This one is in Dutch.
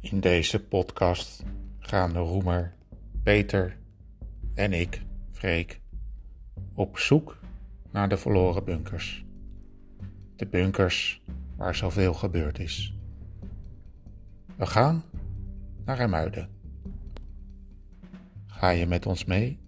In deze podcast gaan de Roemer, Peter en ik, Freek, op zoek naar de verloren bunkers. De bunkers waar zoveel gebeurd is. We gaan naar Hermuiden. Ga je met ons mee?